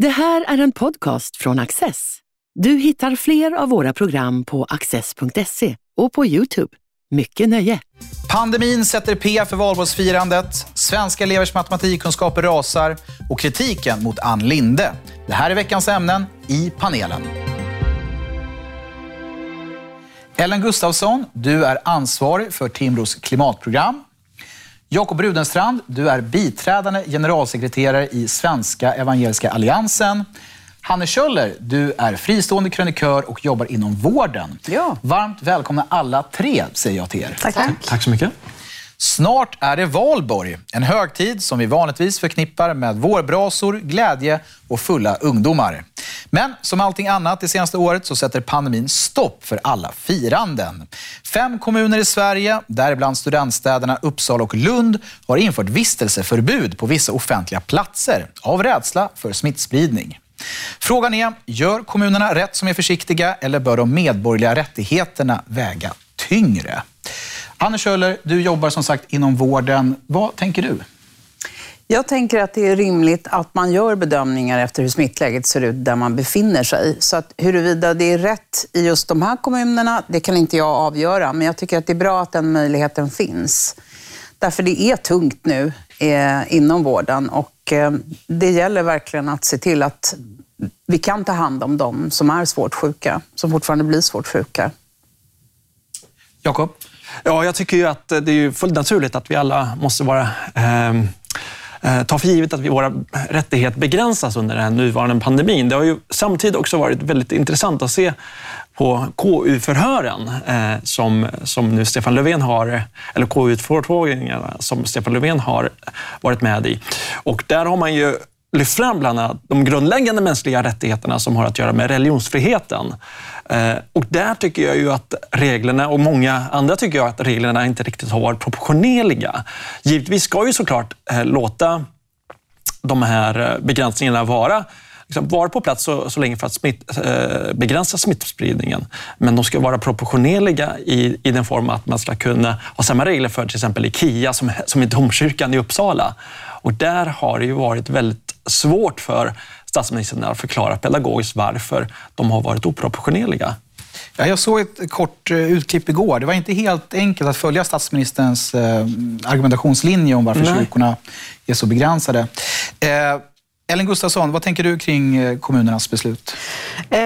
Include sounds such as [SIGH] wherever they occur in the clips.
Det här är en podcast från Access. Du hittar fler av våra program på access.se och på Youtube. Mycket nöje! Pandemin sätter P för valborgsfirandet, svenska elevers matematikkunskaper rasar och kritiken mot Ann Linde. Det här är veckans ämnen i panelen. Ellen Gustafsson, du är ansvarig för Timbros klimatprogram. Jakob Rudenstrand, du är biträdande generalsekreterare i Svenska Evangeliska Alliansen. Hanne Kjöller, du är fristående krönikör och jobbar inom vården. Ja. Varmt välkomna alla tre, säger jag till er. Tack. Tack. Tack så mycket. Snart är det valborg, en högtid som vi vanligtvis förknippar med vårbrasor, glädje och fulla ungdomar. Men som allting annat det senaste året så sätter pandemin stopp för alla firanden. Fem kommuner i Sverige, däribland studentstäderna Uppsala och Lund, har infört vistelseförbud på vissa offentliga platser av rädsla för smittspridning. Frågan är, gör kommunerna rätt som är försiktiga eller bör de medborgerliga rättigheterna väga tyngre? Anne Kjöller, du jobbar som sagt inom vården. Vad tänker du? Jag tänker att det är rimligt att man gör bedömningar efter hur smittläget ser ut där man befinner sig. Så att huruvida det är rätt i just de här kommunerna, det kan inte jag avgöra. Men jag tycker att det är bra att den möjligheten finns. Därför det är tungt nu eh, inom vården och eh, det gäller verkligen att se till att vi kan ta hand om dem som är svårt sjuka, som fortfarande blir svårt sjuka. Jakob? Ja, jag tycker ju att det är fullt naturligt att vi alla måste vara ehm, eh, ta för givet att våra rättigheter begränsas under den nuvarande pandemin. Det har ju samtidigt också varit väldigt intressant att se på KU-förhören eh, som, som nu Stefan Löfven har, eller KU-utfrågningarna som Stefan Löfven har varit med i. Och där har man ju lyft fram bland annat de grundläggande mänskliga rättigheterna som har att göra med religionsfriheten. Eh, och där tycker jag ju att reglerna, och många andra tycker jag att reglerna inte riktigt har varit proportionerliga. Givetvis ska ju såklart eh, låta de här eh, begränsningarna vara liksom vara på plats så, så länge för att smitt, eh, begränsa smittspridningen. Men de ska vara proportionerliga i, i den form att man ska kunna ha samma regler för till exempel IKEA som, som i domkyrkan i Uppsala. Och där har det ju varit väldigt svårt för statsministern att förklara pedagogiskt varför de har varit oproportionerliga. Ja, jag såg ett kort eh, utklipp igår. Det var inte helt enkelt att följa statsministerns eh, argumentationslinje om varför Nej. kyrkorna är så begränsade. Ellen Gustafsson, vad tänker du kring eh, kommunernas beslut? Eh,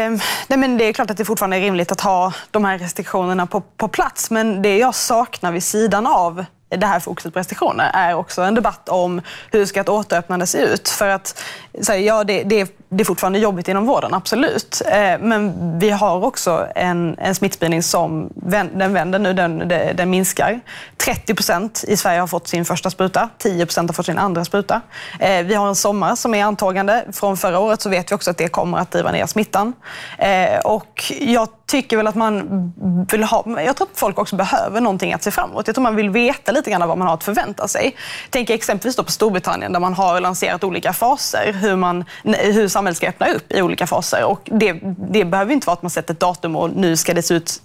nej men det är klart att det fortfarande är rimligt att ha de här restriktionerna på, på plats. Men det jag saknar vid sidan av det här fokuset på restriktioner är också en debatt om hur ska ett återöppnande se ut? För att, så ja, det, det, det är fortfarande jobbigt inom vården, absolut. Eh, men vi har också en, en smittspridning som den vänder nu, den, den minskar. 30 procent i Sverige har fått sin första spruta, 10 procent har fått sin andra spruta. Eh, vi har en sommar som är antagande. Från förra året så vet vi också att det kommer att driva ner smittan. Eh, och jag tycker väl att man vill ha... Jag tror att folk också behöver någonting att se fram emot. Jag tror man vill veta lite grann vad man har att förvänta sig. Tänk exempelvis då på Storbritannien där man har lanserat olika faser, hur, man, hur samhället ska öppna upp i olika faser. Och det, det behöver inte vara att man sätter ett datum och nu ska det se ut,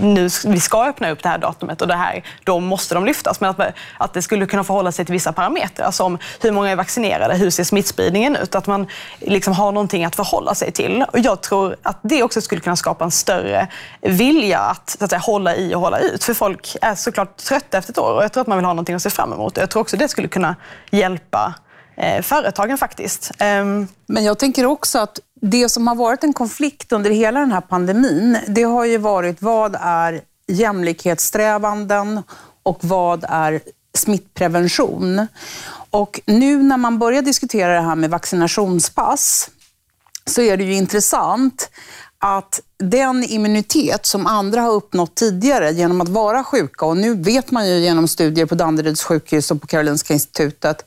nu, vi ska öppna upp det här datumet och det här, då måste de lyftas. Men att, att det skulle kunna förhålla sig till vissa parametrar som hur många är vaccinerade, hur ser smittspridningen ut? Att man liksom har någonting att förhålla sig till. Och jag tror att det också skulle kunna skapa en större vilja att, så att säga, hålla i och hålla ut. För folk är såklart trötta efter ett år och jag tror att man vill ha någonting att se fram emot. Jag tror också det skulle kunna hjälpa eh, företagen faktiskt. Um... Men jag tänker också att det som har varit en konflikt under hela den här pandemin, det har ju varit vad är jämlikhetssträvanden och vad är smittprevention? Och nu när man börjar diskutera det här med vaccinationspass så är det ju intressant att den immunitet som andra har uppnått tidigare genom att vara sjuka, och nu vet man ju genom studier på Danderyds sjukhus och på Karolinska institutet,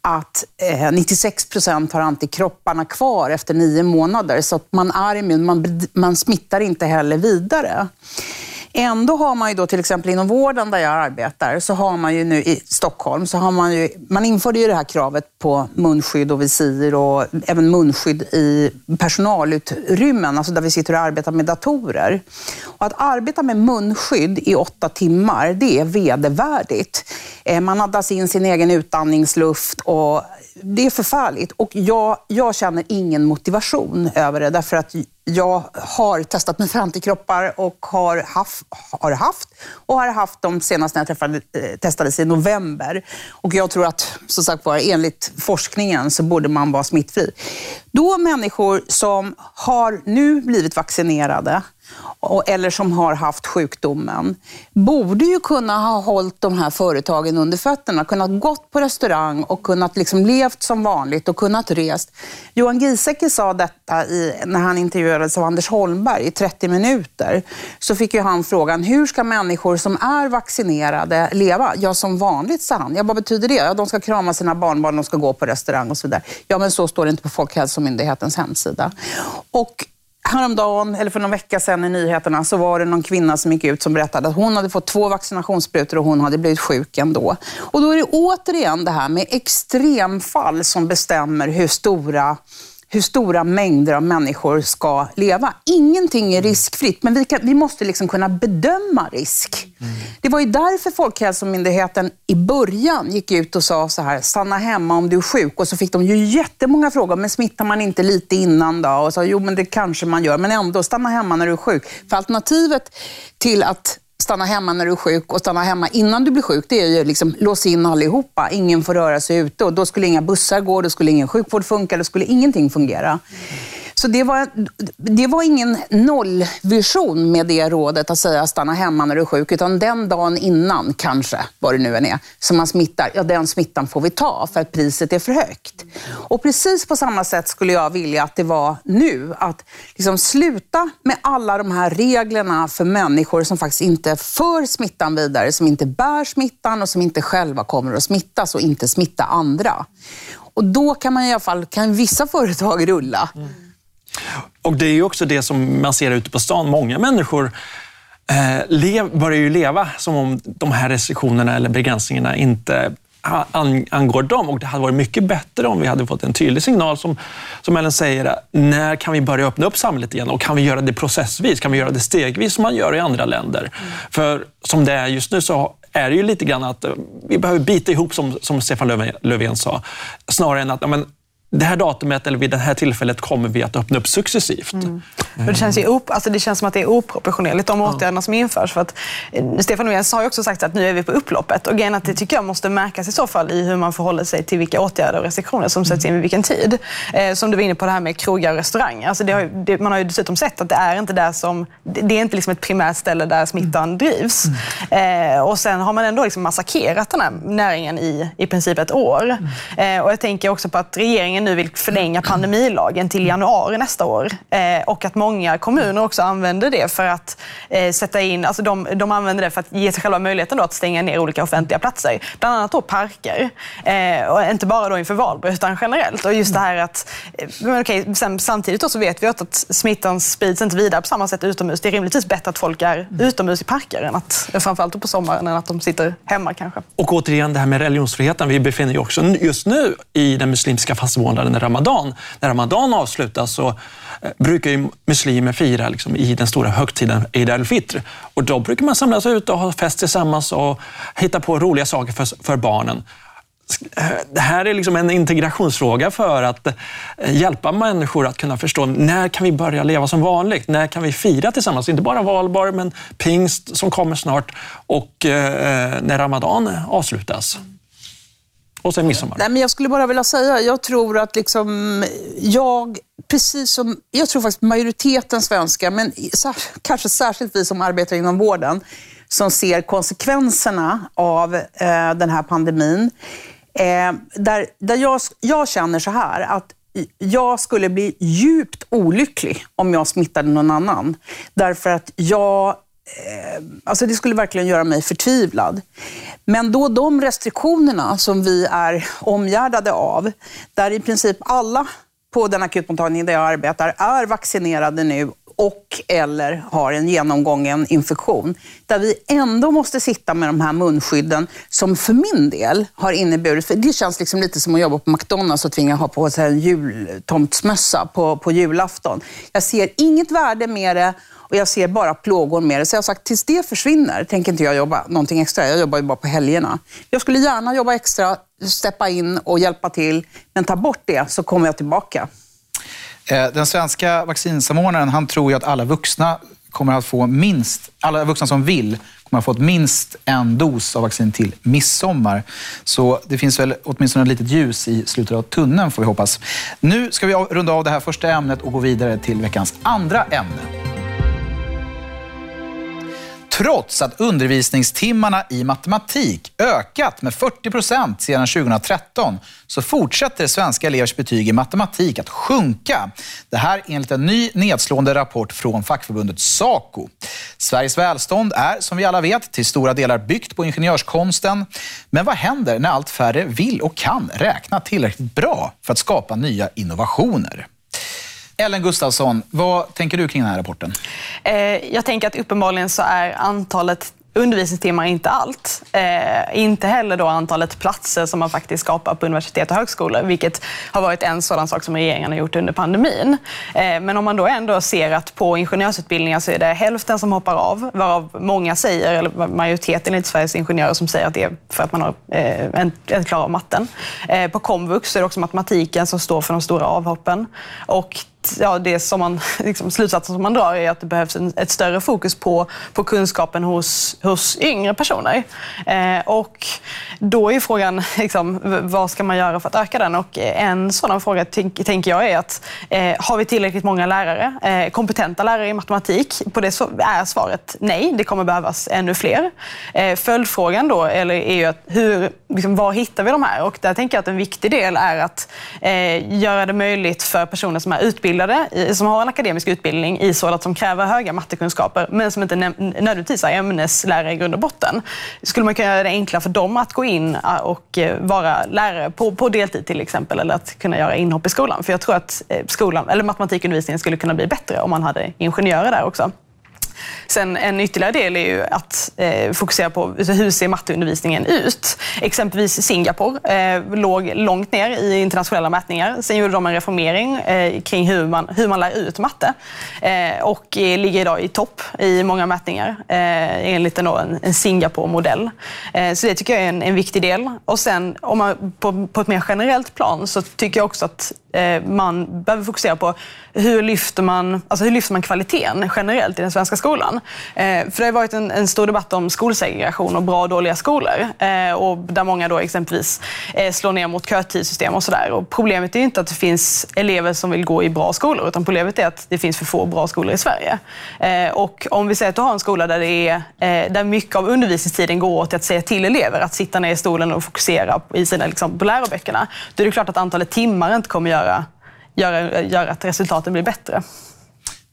att eh, 96 procent har antikropparna kvar efter nio månader, så att man är immun, man, man smittar inte heller vidare. Ändå har man ju då till exempel inom vården där jag arbetar, så har man ju nu i Stockholm, så har man ju, man införde ju det här kravet på munskydd och visir och även munskydd i personalutrymmen, alltså där vi sitter och arbetar med datorer. Och att arbeta med munskydd i åtta timmar, det är vedervärdigt. Eh, man andas in sin egen utandningsluft och det är förfärligt. Och jag, jag känner ingen motivation över det, därför att jag har testat mig för antikroppar och har haft, har haft och har haft dem senast när jag träffade, eh, testades i november. Och jag tror att, som sagt var, enligt forskningen så borde man vara smittfri. Då människor som har nu blivit vaccinerade eller som har haft sjukdomen, borde ju kunna ha hållit de här företagen under fötterna, kunnat gått på restaurang och kunnat liksom levt som vanligt och kunnat rest. Johan Giesecke sa detta i, när han intervjuades av Anders Holmberg i 30 minuter. Så fick ju han frågan, hur ska människor som är vaccinerade leva? Ja, som vanligt, sa han. Ja, vad betyder det? Ja, de ska krama sina barnbarn, de ska gå på restaurang och så vidare. Ja, men så står det inte på Folkhälsomyndighetens hemsida. Och Häromdagen, eller för någon vecka sedan i nyheterna, så var det någon kvinna som gick ut som berättade att hon hade fått två vaccinationssprutor och hon hade blivit sjuk ändå. Och då är det återigen det här med extremfall som bestämmer hur stora hur stora mängder av människor ska leva. Ingenting är riskfritt, men vi, kan, vi måste liksom kunna bedöma risk. Mm. Det var ju därför Folkhälsomyndigheten i början gick ut och sa så här, stanna hemma om du är sjuk. Och så fick de ju jättemånga frågor, men smittar man inte lite innan då? Och sa, jo, men det kanske man gör, men ändå, stanna hemma när du är sjuk. För alternativet till att stanna hemma när du är sjuk och stanna hemma innan du blir sjuk, det är ju liksom lås in allihopa. Ingen får röra sig ute och då skulle inga bussar gå, då skulle ingen sjukvård funka, då skulle ingenting fungera. Så det var, det var ingen nollvision med det rådet att säga stanna hemma när du är sjuk, utan den dagen innan, kanske, vad det nu än är, som man smittar, ja den smittan får vi ta för att priset är för högt. Och precis på samma sätt skulle jag vilja att det var nu, att liksom sluta med alla de här reglerna för människor som faktiskt inte för smittan vidare, som inte bär smittan och som inte själva kommer att smittas och inte smitta andra. Och då kan man i alla fall, kan vissa företag rulla. Mm. Och det är ju också det som man ser ute på stan. Många människor eh, börjar ju leva som om de här restriktionerna eller begränsningarna inte angår dem. Och det hade varit mycket bättre om vi hade fått en tydlig signal som, som Ellen säger, när kan vi börja öppna upp samhället igen? Och kan vi göra det processvis? Kan vi göra det stegvis som man gör i andra länder? Mm. För som det är just nu så är det ju lite grann att eh, vi behöver bita ihop, som, som Stefan Löfven, Löfven sa, snarare än att ja, men, det här datumet eller vid det här tillfället kommer vi att öppna upp successivt. Mm. Det, känns ju op alltså det känns som att det är oproportionerligt, de åtgärderna som införs. För att, eh, Stefan Löfven har ju också sagt att nu är vi på upploppet. Och att det tycker jag måste märkas i så fall i hur man förhåller sig till vilka åtgärder och restriktioner som sätts in vid vilken tid. Eh, som du var inne på det här med krogar och restauranger. Alltså har, det, man har ju dessutom sett att det är inte där som, det är inte liksom ett primärt ställe där smittan drivs. Mm. Eh, och sen har man ändå liksom massakrerat den här näringen i i princip ett år. Eh, och jag tänker också på att regeringen nu vill förlänga pandemilagen till januari nästa år. Eh, och att många kommuner också använder det för att eh, sätta in, alltså de, de använder det för att ge sig själva möjligheten då att stänga ner olika offentliga platser. Bland annat då parker. Eh, och inte bara då inför valborg utan generellt. Och just det här att, eh, men okej, sen, samtidigt då så vet vi att smittan sprids inte vidare på samma sätt utomhus. Det är rimligtvis bättre att folk är utomhus i parker, än att, framförallt på sommaren, än att de sitter hemma kanske. Och återigen det här med religionsfriheten. Vi befinner ju också just nu i den muslimska fastmånaden Ramadan. När Ramadan avslutas så eh, brukar ju muslimer fira liksom, i den stora högtiden Eid al-Fitr. Och då brukar man samlas ut och ha fest tillsammans och hitta på roliga saker för, för barnen. Eh, det här är liksom en integrationsfråga för att eh, hjälpa människor att kunna förstå när kan vi börja leva som vanligt? När kan vi fira tillsammans? Inte bara valborg, men pingst som kommer snart och när Ramadan avslutas. Och sen midsommar. Nej, men jag skulle bara vilja säga, jag tror att liksom, jag, precis som, jag tror faktiskt majoriteten svenskar, men kanske särskilt vi som arbetar inom vården, som ser konsekvenserna av eh, den här pandemin. Eh, där där jag, jag känner så här, att jag skulle bli djupt olycklig om jag smittade någon annan. Därför att jag Eh, alltså det skulle verkligen göra mig förtvivlad. Men då de restriktionerna som vi är omgärdade av, där i princip alla på den akutmottagning där jag arbetar är vaccinerade nu och eller har en genomgången infektion. Där vi ändå måste sitta med de här munskydden som för min del har inneburit, för det känns liksom lite som att jobba på McDonalds och tvinga ha på sig en jultomtsmössa på, på julafton. Jag ser inget värde med det och jag ser bara plågor med det. Så jag har sagt, tills det försvinner tänker inte jag jobba någonting extra. Jag jobbar ju bara på helgerna. Jag skulle gärna jobba extra, steppa in och hjälpa till. Men ta bort det så kommer jag tillbaka. Eh, den svenska vaccinsamordnaren han tror ju att alla vuxna kommer att få minst, alla vuxna som vill kommer att få minst en dos av vaccin till midsommar. Så det finns väl åtminstone ett litet ljus i slutet av tunneln får vi hoppas. Nu ska vi runda av det här första ämnet och gå vidare till veckans andra ämne. Trots att undervisningstimmarna i matematik ökat med 40 procent sedan 2013 så fortsätter svenska elevers betyg i matematik att sjunka. Det här enligt en ny nedslående rapport från fackförbundet Saco. Sveriges välstånd är, som vi alla vet, till stora delar byggt på ingenjörskonsten. Men vad händer när allt färre vill och kan räkna tillräckligt bra för att skapa nya innovationer? Ellen Gustafsson, vad tänker du kring den här rapporten? Eh, jag tänker att uppenbarligen så är antalet undervisningstimmar inte allt. Eh, inte heller då antalet platser som man faktiskt skapar på universitet och högskolor, vilket har varit en sådan sak som regeringen har gjort under pandemin. Eh, men om man då ändå ser att på ingenjörsutbildningar så är det hälften som hoppar av, varav många säger, eller majoriteten enligt Sveriges ingenjörer som säger att det är för att man har eh, en, en av matten. Eh, på komvux är det också matematiken som står för de stora avhoppen. Och ja, det som man, [LAUGHS] liksom, slutsatsen som man drar är att det behövs en, ett större fokus på, på kunskapen hos, hos yngre personer. Eh, och då är frågan, [LAUGHS] liksom, vad ska man göra för att öka den? Och eh, en sådan fråga tänk, tänker jag är att eh, har vi tillräckligt många lärare, eh, kompetenta lärare i matematik? På det så är svaret nej, det kommer behövas ännu fler. Eh, följdfrågan då eller är ju att hur, liksom, var hittar vi de här? Och där tänker jag att en viktig del är att eh, göra det möjligt för personer som är utbildade utbildade, som har en akademisk utbildning i sådant som kräver höga mattekunskaper, men som inte nödvändigtvis är ämneslärare i grund och botten. Skulle man kunna göra det enklare för dem att gå in eh, och eh, vara lärare på, på deltid till exempel, eller att kunna göra inhopp i skolan? För jag tror att eh, skolan, eller matematikundervisningen skulle kunna bli bättre om man hade ingenjörer där också. Sen en ytterligare del är ju att eh, fokusera på hur ser matteundervisningen ut. Exempelvis Singapore eh, låg långt ner i internationella mätningar. Sen gjorde de en reformering eh, kring hur man, hur man lär ut matte eh, och eh, ligger idag i topp i många mätningar eh, enligt en, en Singapore-modell. Eh, så det tycker jag är en, en, viktig del. Och sen om man, på, på ett mer generellt plan så tycker jag också att Eh, man behöver fokusera på hur lyfter man, alltså hur lyfter man kvaliteten generellt i den svenska skolan. Eh, för det har varit en, en stor debatt om skolsegregation och bra och dåliga skolor. Eh, och där många då exempelvis eh, slår ner mot kötidssystem och sådär. problemet är inte att det finns elever som vill gå i bra skolor, utan problemet är att det finns för få bra skolor i Sverige. Eh, och om vi säger att du har en skola där, det är, eh, där mycket av undervisningstiden går åt att säga till elever att sitta ner i stolen och fokusera i sina, liksom, på läroböckerna, då är det klart att antalet timmar inte kommer göra göra, göra, göra att resultaten blir bättre.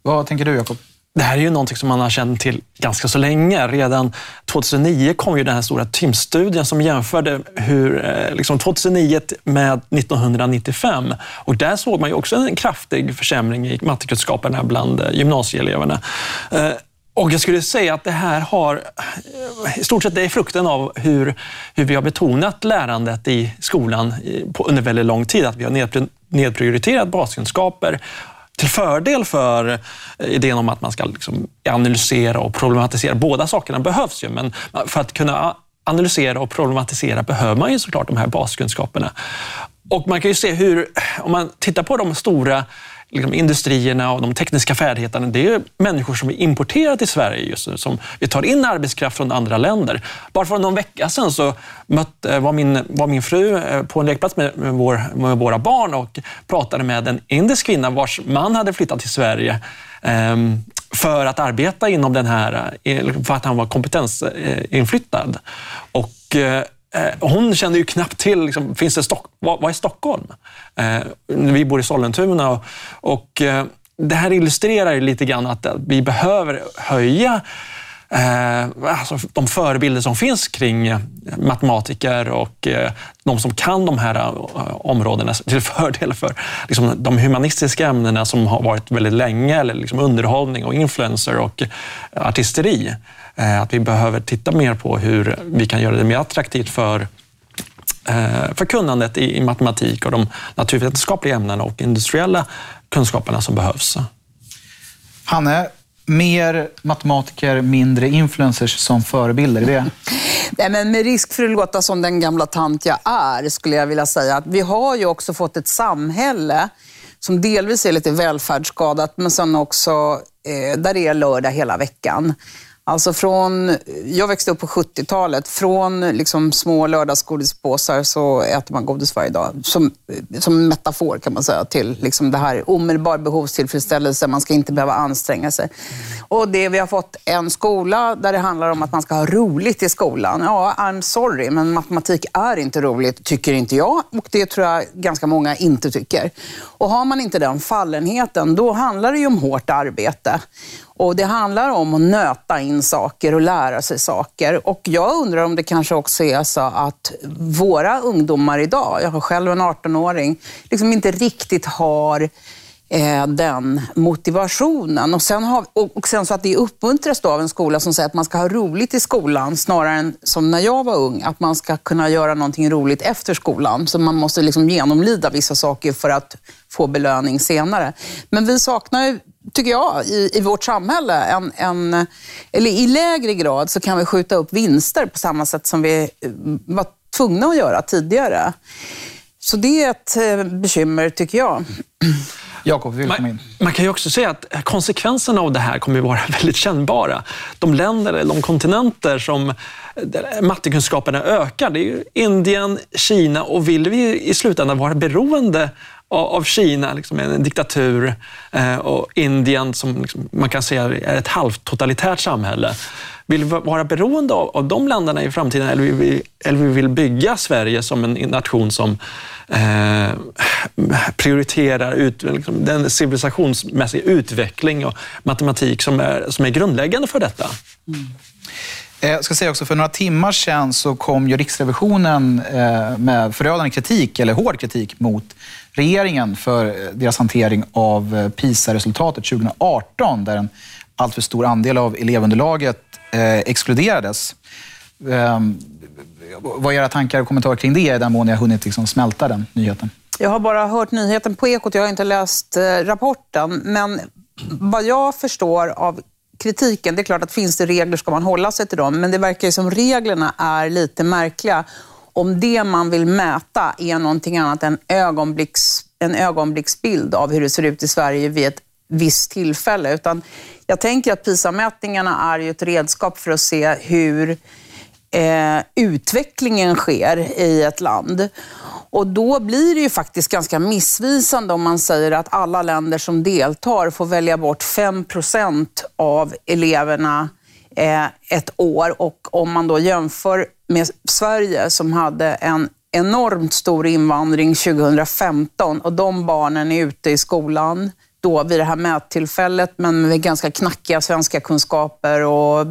Vad tänker du, Jakob? Det här är ju någonting som man har känt till ganska så länge. Redan 2009 kom ju den här stora TIM-studien som jämförde hur, eh, liksom 2009 med 1995. Och där såg man ju också en kraftig försämring i mattekunskaperna bland eh, gymnasieeleverna. Eh, och jag skulle säga att det här har, i stort sett det är frukten av hur, hur vi har betonat lärandet i skolan under väldigt lång tid. Att vi har nedprioriterat baskunskaper till fördel för eh, idén om att man ska liksom analysera och problematisera. Båda sakerna behövs ju, men för att kunna analysera och problematisera behöver man ju såklart de här baskunskaperna. Och man kan ju se hur, om man tittar på de stora liksom, industrierna och de tekniska färdigheterna, det är människor som vi importerar till Sverige just nu. Som vi tar in arbetskraft från andra länder. Bara för någon vecka sedan så mötte, var, min, var min fru eh, på en lekplats med, med, vår, med våra barn och pratade med en indisk kvinna vars man hade flyttat till Sverige ehm, för att arbeta inom den här, eh, för att han var kompetensinflyttad. Och eh, Eh, hon kände ju knappt till, liksom, finns det Stock vad, vad är Stockholm? Eh, vi bor i Sollentuna och, och eh, det här illustrerar lite grann att eh, vi behöver höja Eh, alltså de förebilder som finns kring eh, matematiker och eh, de som kan de här eh, områdena till [LAUGHS] fördel för liksom, de humanistiska ämnena som har varit väldigt länge, eller liksom underhållning och influencer och eh, artisteri. Eh, att vi behöver titta mer på hur vi kan göra det mer attraktivt för för kunnandet i matematik och de naturvetenskapliga ämnena och industriella kunskaperna som behövs. Hanne, mer matematiker, mindre influencers som förebilder? Är det? Nej, men med risk för att låta som den gamla tant jag är, skulle jag vilja säga att vi har ju också fått ett samhälle som delvis är lite välfärdsskadat, men sen också eh, där det är lördag hela veckan. Alltså från, jag växte upp på 70-talet. Från liksom små lördagsgodispåsar så äter man godis varje dag. Som, som metafor kan man säga till liksom det här omedelbar behovstillfredsställelse. Man ska inte behöva anstränga sig. Och det, vi har fått en skola där det handlar om att man ska ha roligt i skolan. Ja, I'm sorry, men matematik är inte roligt, tycker inte jag. Och det tror jag ganska många inte tycker. Och har man inte den fallenheten, då handlar det ju om hårt arbete. Och Det handlar om att nöta in saker och lära sig saker. Och Jag undrar om det kanske också är så att våra ungdomar idag, jag har själv en 18-åring, liksom inte riktigt har eh, den motivationen. Och sen, har, och sen så att det uppmuntras av en skola som säger att man ska ha roligt i skolan snarare än som när jag var ung, att man ska kunna göra någonting roligt efter skolan. Så man måste liksom genomlida vissa saker för att få belöning senare. Men vi saknar ju tycker jag, i, i vårt samhälle. En, en, eller I lägre grad så kan vi skjuta upp vinster på samma sätt som vi eh, var tvungna att göra tidigare. Så det är ett eh, bekymmer, tycker jag. Jakob, vill komma in? Man kan ju också säga att konsekvenserna av det här kommer att vara [LAUGHS] väldigt kännbara. De länder, eller de kontinenter som mattekunskaperna ökar, det är Indien, Kina och vill vi i slutändan vara beroende av Kina, liksom en diktatur, eh, och Indien som liksom, man kan säga är ett halvt totalitärt samhälle. Vill vi vara beroende av, av de länderna i framtiden eller vill vi, eller vi vill bygga Sverige som en nation som eh, prioriterar ut, liksom, den civilisationsmässiga utveckling och matematik som är, som är grundläggande för detta? Mm. Eh, jag ska säga också, för några timmar sedan så kom ju Riksrevisionen eh, med förödande kritik, eller hård kritik, mot regeringen för eh, deras hantering av PISA-resultatet 2018, där en alltför stor andel av elevunderlaget eh, exkluderades. Eh, vad är era tankar och kommentarer kring det, i den mån ni har hunnit liksom smälta den nyheten? Jag har bara hört nyheten på Ekot, jag har inte läst eh, rapporten. Men vad jag förstår av kritiken, det är klart att finns det regler ska man hålla sig till dem, men det verkar ju som reglerna är lite märkliga. Om det man vill mäta är någonting annat än ögonblicks, en ögonblicksbild av hur det ser ut i Sverige vid ett visst tillfälle. Utan jag tänker att PISA-mätningarna är ju ett redskap för att se hur eh, utvecklingen sker i ett land. Och då blir det ju faktiskt ganska missvisande om man säger att alla länder som deltar får välja bort 5% av eleverna eh, ett år. Och om man då jämför med Sverige som hade en enormt stor invandring 2015 och de barnen är ute i skolan då vid det här mättillfället, men med ganska knackiga svenska kunskaper och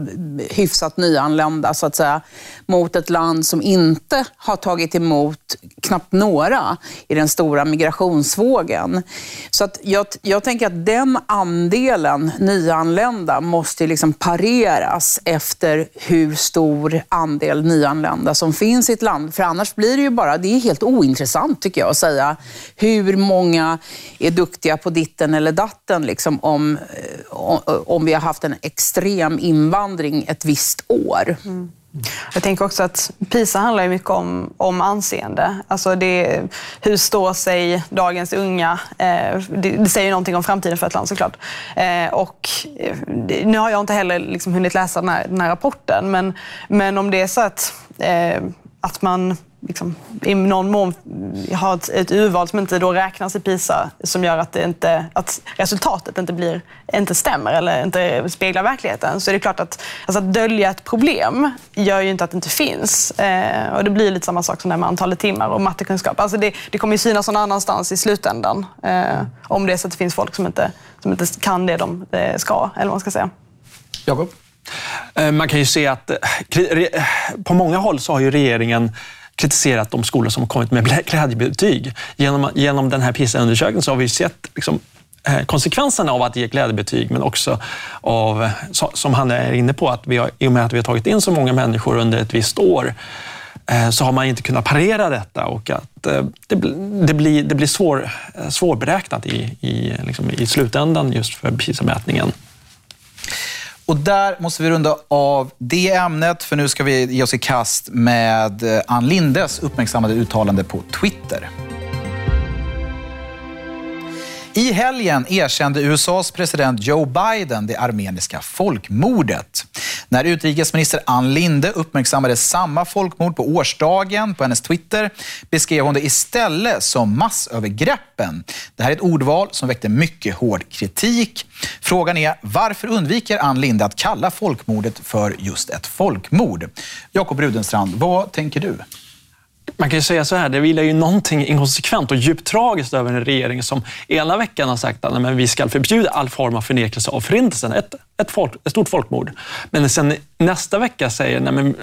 hyfsat nyanlända, så att säga, mot ett land som inte har tagit emot knappt några i den stora migrationsvågen. Så att jag, jag tänker att den andelen nyanlända måste liksom pareras efter hur stor andel nyanlända som finns i ett land. För annars blir det ju bara, det är helt ointressant tycker jag att säga hur många är duktiga på ditten eller datten liksom, om, eh, om vi har haft en extrem invandring ett visst år. Mm. Jag tänker också att PISA handlar mycket om, om anseende. Alltså det, hur står sig dagens unga? Eh, det, det, säger någonting om framtiden för ett land såklart. Eh, och, eh, nu har jag inte heller liksom hunnit läsa den här, den här rapporten, men, men om det är så att, eh, att man liksom, i någon mån har ett, ett urval som inte då räknas i PISA som gör att, det inte, att resultatet inte, blir, inte stämmer eller inte speglar verkligheten. Så är det klart att, alltså att dölja ett problem gör ju inte att det inte finns. Eh, och det blir lite samma sak som det med antalet timmar och mattekunskap. Alltså det, det kommer ju synas någon annanstans i slutändan. Eh, om det är så att det finns folk som inte, som inte kan det de eh, ska, eller vad man ska säga. Jakob? Eh, man kan ju se att eh, på många håll så har ju regeringen kritiserat de skolor som har kommit med [LAUGHS] glädjebetyg. Genom, genom den här PISA-undersökningen så har vi sett liksom, eh, konsekvenserna av att ge glädjebetyg, men också av, som han är inne på, att vi har, i och med att vi har tagit in så många människor under ett visst år, så har man inte kunnat parera detta och att det, det blir, det blir svår, svårberäknat i, i, liksom i slutändan just för PISA-mätningen. Och där måste vi runda av det ämnet, för nu ska vi ge oss i kast med eh, Ann Lindes uppmärksammade uttalande på Twitter. I helgen erkände USAs president Joe Biden det armeniska folkmordet. När utrikesminister Ann Linde uppmärksammade samma folkmord på årsdagen på hennes Twitter beskrev hon det istället som massövergreppen. Det här är ett ordval som väckte mycket hård kritik. Frågan är varför undviker Ann Linde att kalla folkmordet för just ett folkmord? Jakob Rudenstrand, vad tänker du? Man kan ju säga så här, det vilar ju någonting inkonsekvent och djupt tragiskt över en regering som ena veckan har sagt att men vi ska förbjuda all form av förnekelse av förintelsen, ett, ett, folk, ett stort folkmord. Men sen nästa vecka säger,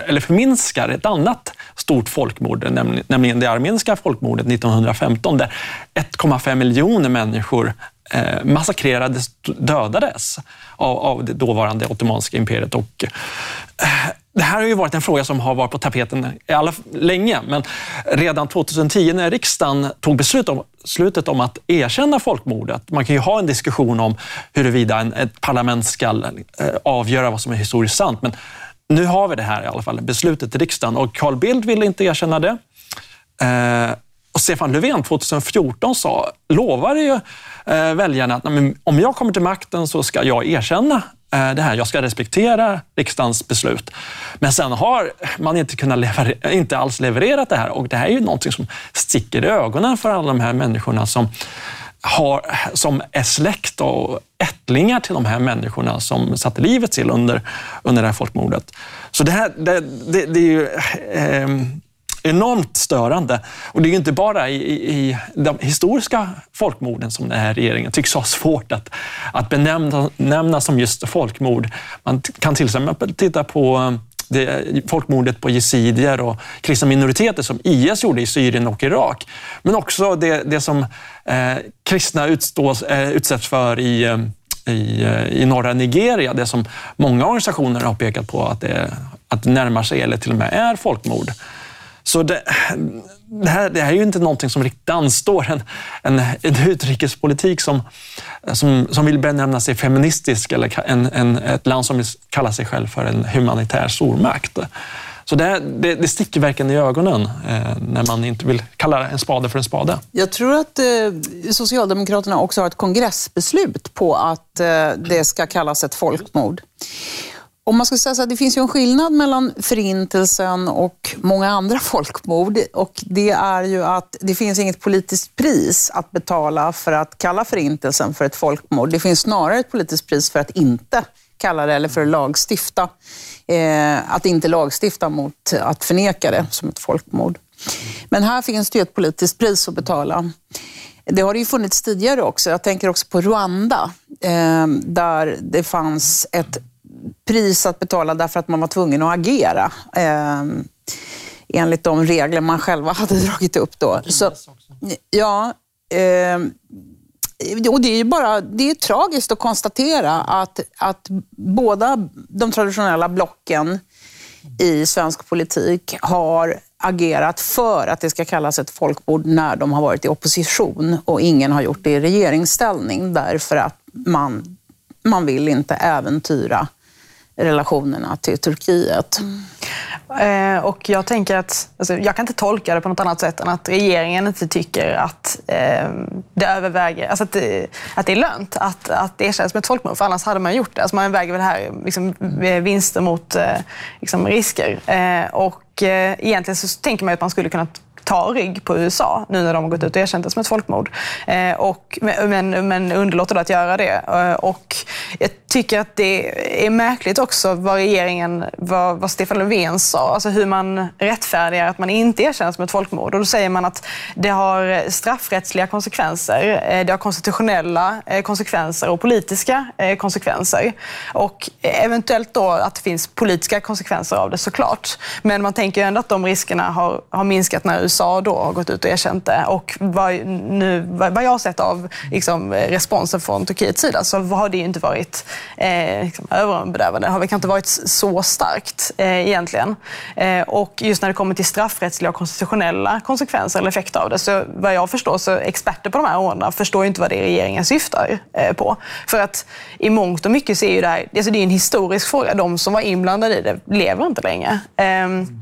eller förminskar ett annat stort folkmord, nämligen det armeniska folkmordet 1915, där 1,5 miljoner människor eh, massakrerades, dödades av, av det dåvarande Ottomanska imperiet. Och, eh, det här har ju varit en fråga som har varit på tapeten alla, länge, men redan 2010 när riksdagen tog beslut om, beslutet om att erkänna folkmordet, man kan ju ha en diskussion om huruvida en, ett parlament ska eh, avgöra vad som är historiskt sant, men nu har vi det här i alla fall, beslutet i riksdagen och Carl Bildt ville inte erkänna det. Eh, och Stefan Löfven 2014 sa, lovade ju eh, väljarna att om jag kommer till makten så ska jag erkänna Eh, det här, jag ska respektera riksdagens beslut. Men sen har man inte, kunnat leverera, inte alls levererat det här och det här är ju någonting som sticker i ögonen för alla de här människorna som, har, som är släkt och ättlingar till de här människorna som satte livet till under, under det här folkmordet. Så det här det, det, det är ju... Eh, enormt störande. Och det är inte bara i, i de historiska folkmorden som den här regeringen tycks ha svårt att, att benämna som just folkmord. Man kan till exempel titta på eh, det, folkmordet på yazidier och kristna minoriteter som IS gjorde i Syrien och Irak. Men också det, det som eh, kristna utstås, eh, utsätts för i, eh, i, eh, i norra Nigeria. Det som många organisationer har pekat på att det, att det närmar sig eller till och med är folkmord. Så det, det, här, det här är ju inte någonting som riktigt anstår en, en, en utrikespolitik som, som, som vill benämna sig feministisk eller en, en, ett land som kallar sig själv för en humanitär stormakt. Så det, det, det sticker verkligen i ögonen eh, när man inte vill kalla en spade för en spade. Jag tror att eh, Socialdemokraterna också har ett kongressbeslut på att eh, det ska kallas ett folkmord. Om man ska säga så här, det finns ju en skillnad mellan förintelsen och många andra folkmord och det är ju att det finns inget politiskt pris att betala för att kalla förintelsen för ett folkmord. Det finns snarare ett politiskt pris för att inte kalla det eller för att lagstifta. Eh, att inte lagstifta mot att förneka det som ett folkmord. Men här finns det ju ett politiskt pris att betala. Det har det ju funnits tidigare också. Jag tänker också på Rwanda, eh, där det fanns ett pris att betala därför att man var tvungen att agera. Eh, enligt de regler man själva hade [LAUGHS] dragit upp då. Så, ja, eh, och det är bara, det är tragiskt att konstatera att, att båda de traditionella blocken i svensk politik har agerat för att det ska kallas ett folkmord när de har varit i opposition och ingen har gjort det i regeringsställning därför att man, man vill inte äventyra relationerna till Turkiet. Mm. Eh, och jag tänker att, alltså, jag kan inte tolka det på något annat sätt än att regeringen inte tycker att eh, det överväger, alltså att, det, att det är lönt att, att det erkänns som ett folkmord, för annars hade man gjort det. Alltså man väger väl här liksom, vinster mot eh, liksom, risker. Eh, och eh, egentligen så tänker man att man skulle kunna ta rygg på USA nu när de har gått ut och erkänt det som ett folkmord. Eh, och, men, men underlåter att göra det. Eh, och ett, tycker att det är märkligt också vad regeringen, vad, vad Stefan Löfven sa, alltså hur man rättfärdigar att man inte erkänner som ett folkmord. Och då säger man att det har straffrättsliga konsekvenser, eh, det har konstitutionella eh, konsekvenser och politiska eh, konsekvenser. Och eventuellt då att det finns politiska konsekvenser av det såklart. Men man tänker ju ändå att de riskerna har, har minskat när USA då har gått ut och erkänt det. Och vad, nu, vad jag har sett av liksom, responsen från Turkiets sida så har det ju inte varit eh, liksom, överbedövande. Har väl inte varit så starkt eh, egentligen. Eh, och just när det kommer till straffrättsliga och konstitutionella konsekvenser eller effekter av det, så vad jag förstår så experter på de här områdena förstår inte vad det är regeringen syftar eh, på. För att i mångt och mycket så är ju det här, alltså det är en historisk fråga. De som var inblandade i det lever inte längre. Ehm,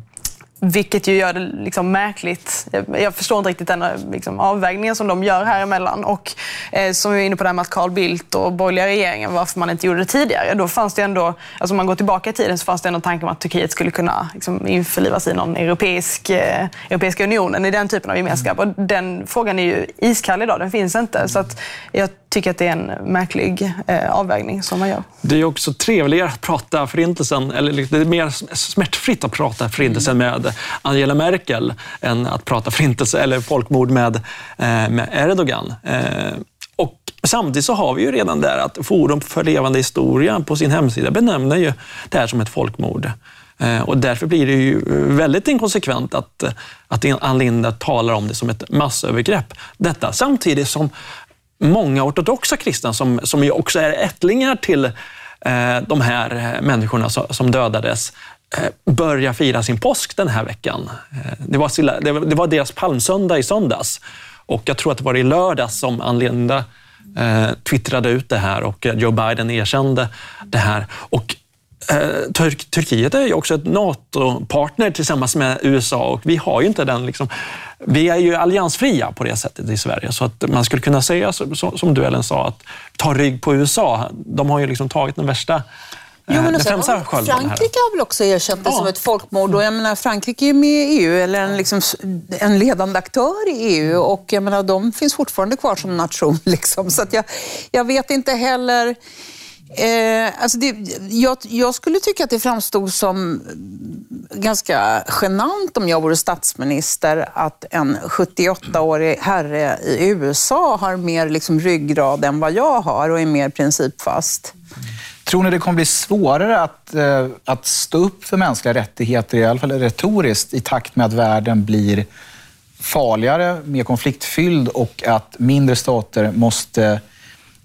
vilket ju gör det liksom märkligt. Jag förstår inte riktigt den eh, liksom, avvägningen som de gör här emellan. Och eh, som vi var inne på det här med att Carl Bildt och borgerliga regeringen, varför man inte gjorde det tidigare. Då fanns det ändå, alltså om man går tillbaka i tiden så fanns det ändå en tanke om att Turkiet skulle kunna liksom, införlivas i någon europeisk, eh, Europeiska unionen, i den typen av gemenskap. Och den frågan är ju iskall idag, den finns inte. Så att jag tycker att det är en märklig eh, avvägning som man gör. Det är också trevligare att prata förintelsen, eller liksom, det är mer smärtfritt att prata förintelsen med Angela Merkel än att prata förintelse eller folkmord med, eh, med Erdogan. Eh, och samtidigt så har vi ju redan där att Forum för levande historia på sin hemsida benämner ju det här som ett folkmord. Eh, och därför blir det ju väldigt inkonsekvent att, att Ann Linde talar om det som ett massövergrepp. Detta samtidigt som många ortodoxa kristna, som, som ju också är ättlingar till eh, de här eh, människorna som dödades, Eh, börja fira sin påsk den här veckan. Eh, det var, det var deras palmsöndag i söndags och jag tror att det var i lördags som Ann Linde eh, twittrade ut det här och Joe Biden erkände det här. Och eh, Tur Turkiet är ju också ett NATO-partner tillsammans med USA och vi har ju inte den liksom, vi är ju alliansfria på det sättet i Sverige, så att man skulle kunna säga som du Ellen sa, att ta rygg på USA. De har ju liksom tagit den värsta Jo, men också, Frankrike har väl också erkänt det ja. som ett folkmord. Och jag menar, Frankrike är med i EU, eller en, liksom, en ledande aktör i EU. Och jag menar, de finns fortfarande kvar som nation. [LAUGHS] Liksom. Så att jag, jag vet inte heller... Eh, alltså det, jag, jag, skulle tycka att det framstod som ganska genant om jag vore statsminister att en 78-årig herre i USA har mer liksom ryggrad än vad jag har och är mer principfast. Tror ni det kommer bli svårare att, eh, att stå upp för mänskliga rättigheter, i alla fall retoriskt, i takt med att världen blir farligare, mer konfliktfylld och att mindre stater måste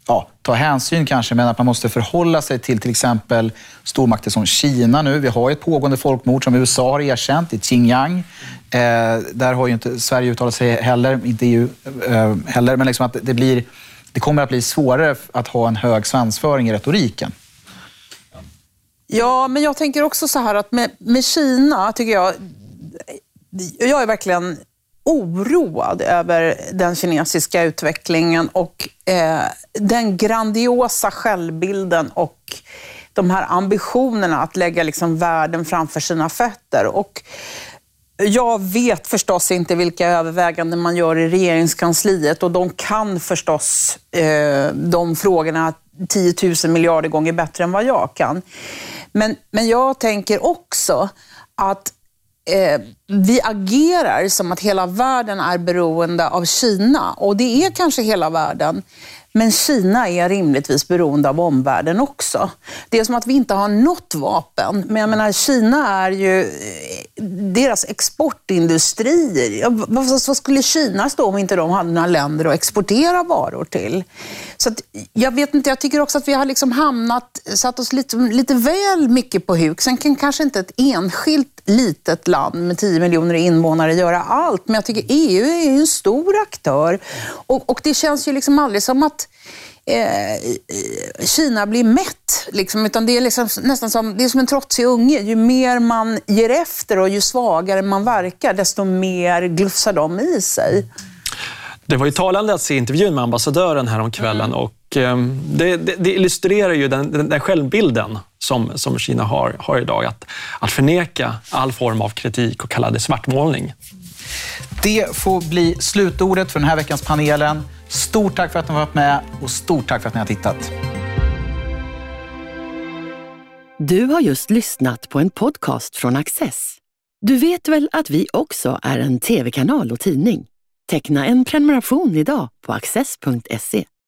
ja, ta hänsyn kanske, men att man måste förhålla sig till till exempel stormakter som Kina nu. Vi har ett pågående folkmord som USA har erkänt i Xinjiang. Eh, där har ju inte Sverige uttalat sig heller, inte EU eh, heller, men liksom att det, blir, det kommer att bli svårare att ha en hög svansföring i retoriken. Ja, men jag tänker också så här att med, med Kina tycker jag, jag är verkligen oroad över den kinesiska utvecklingen och eh, den grandiosa självbilden och de här ambitionerna att lägga liksom världen framför sina fötter. Och jag vet förstås inte vilka överväganden man gör i regeringskansliet och de kan förstås eh, de frågorna 10 000 miljarder gånger bättre än vad jag kan. Men, men jag tänker också att eh, vi agerar som att hela världen är beroende av Kina och det är kanske hela världen. Men Kina är rimligtvis beroende av omvärlden också. Det är som att vi inte har något vapen. Men jag menar, Kina är ju... Eh, deras exportindustrier. Vad skulle Kina stå om inte de hade några länder att exportera varor till? Så att, jag vet inte, jag tycker också att vi har liksom hamnat, satt oss lite, lite väl mycket på huk. Sen kan kanske inte ett enskilt litet land med 10 miljoner invånare göra allt. Men jag tycker EU är ju en stor aktör. Och, och det känns ju liksom aldrig som att att eh, Kina blir mätt. Liksom, utan det är liksom nästan som, det är som en trotsig unge. Ju mer man ger efter och ju svagare man verkar, desto mer glufsar de i sig. Det var ju talande att se intervjun med ambassadören här om kvällen mm. och eh, det, det, det, illustrerar ju den, den, den självbilden som, som Kina har, har idag. Att, att förneka all form av kritik och kalla det svartmålning. Det får bli slutordet för den här veckans panelen. Stort tack för att ni har varit med och stort tack för att ni har tittat. Du har just lyssnat på en podcast från Access. Du vet väl att vi också är en tv-kanal och tidning? Teckna en prenumeration idag på access.se.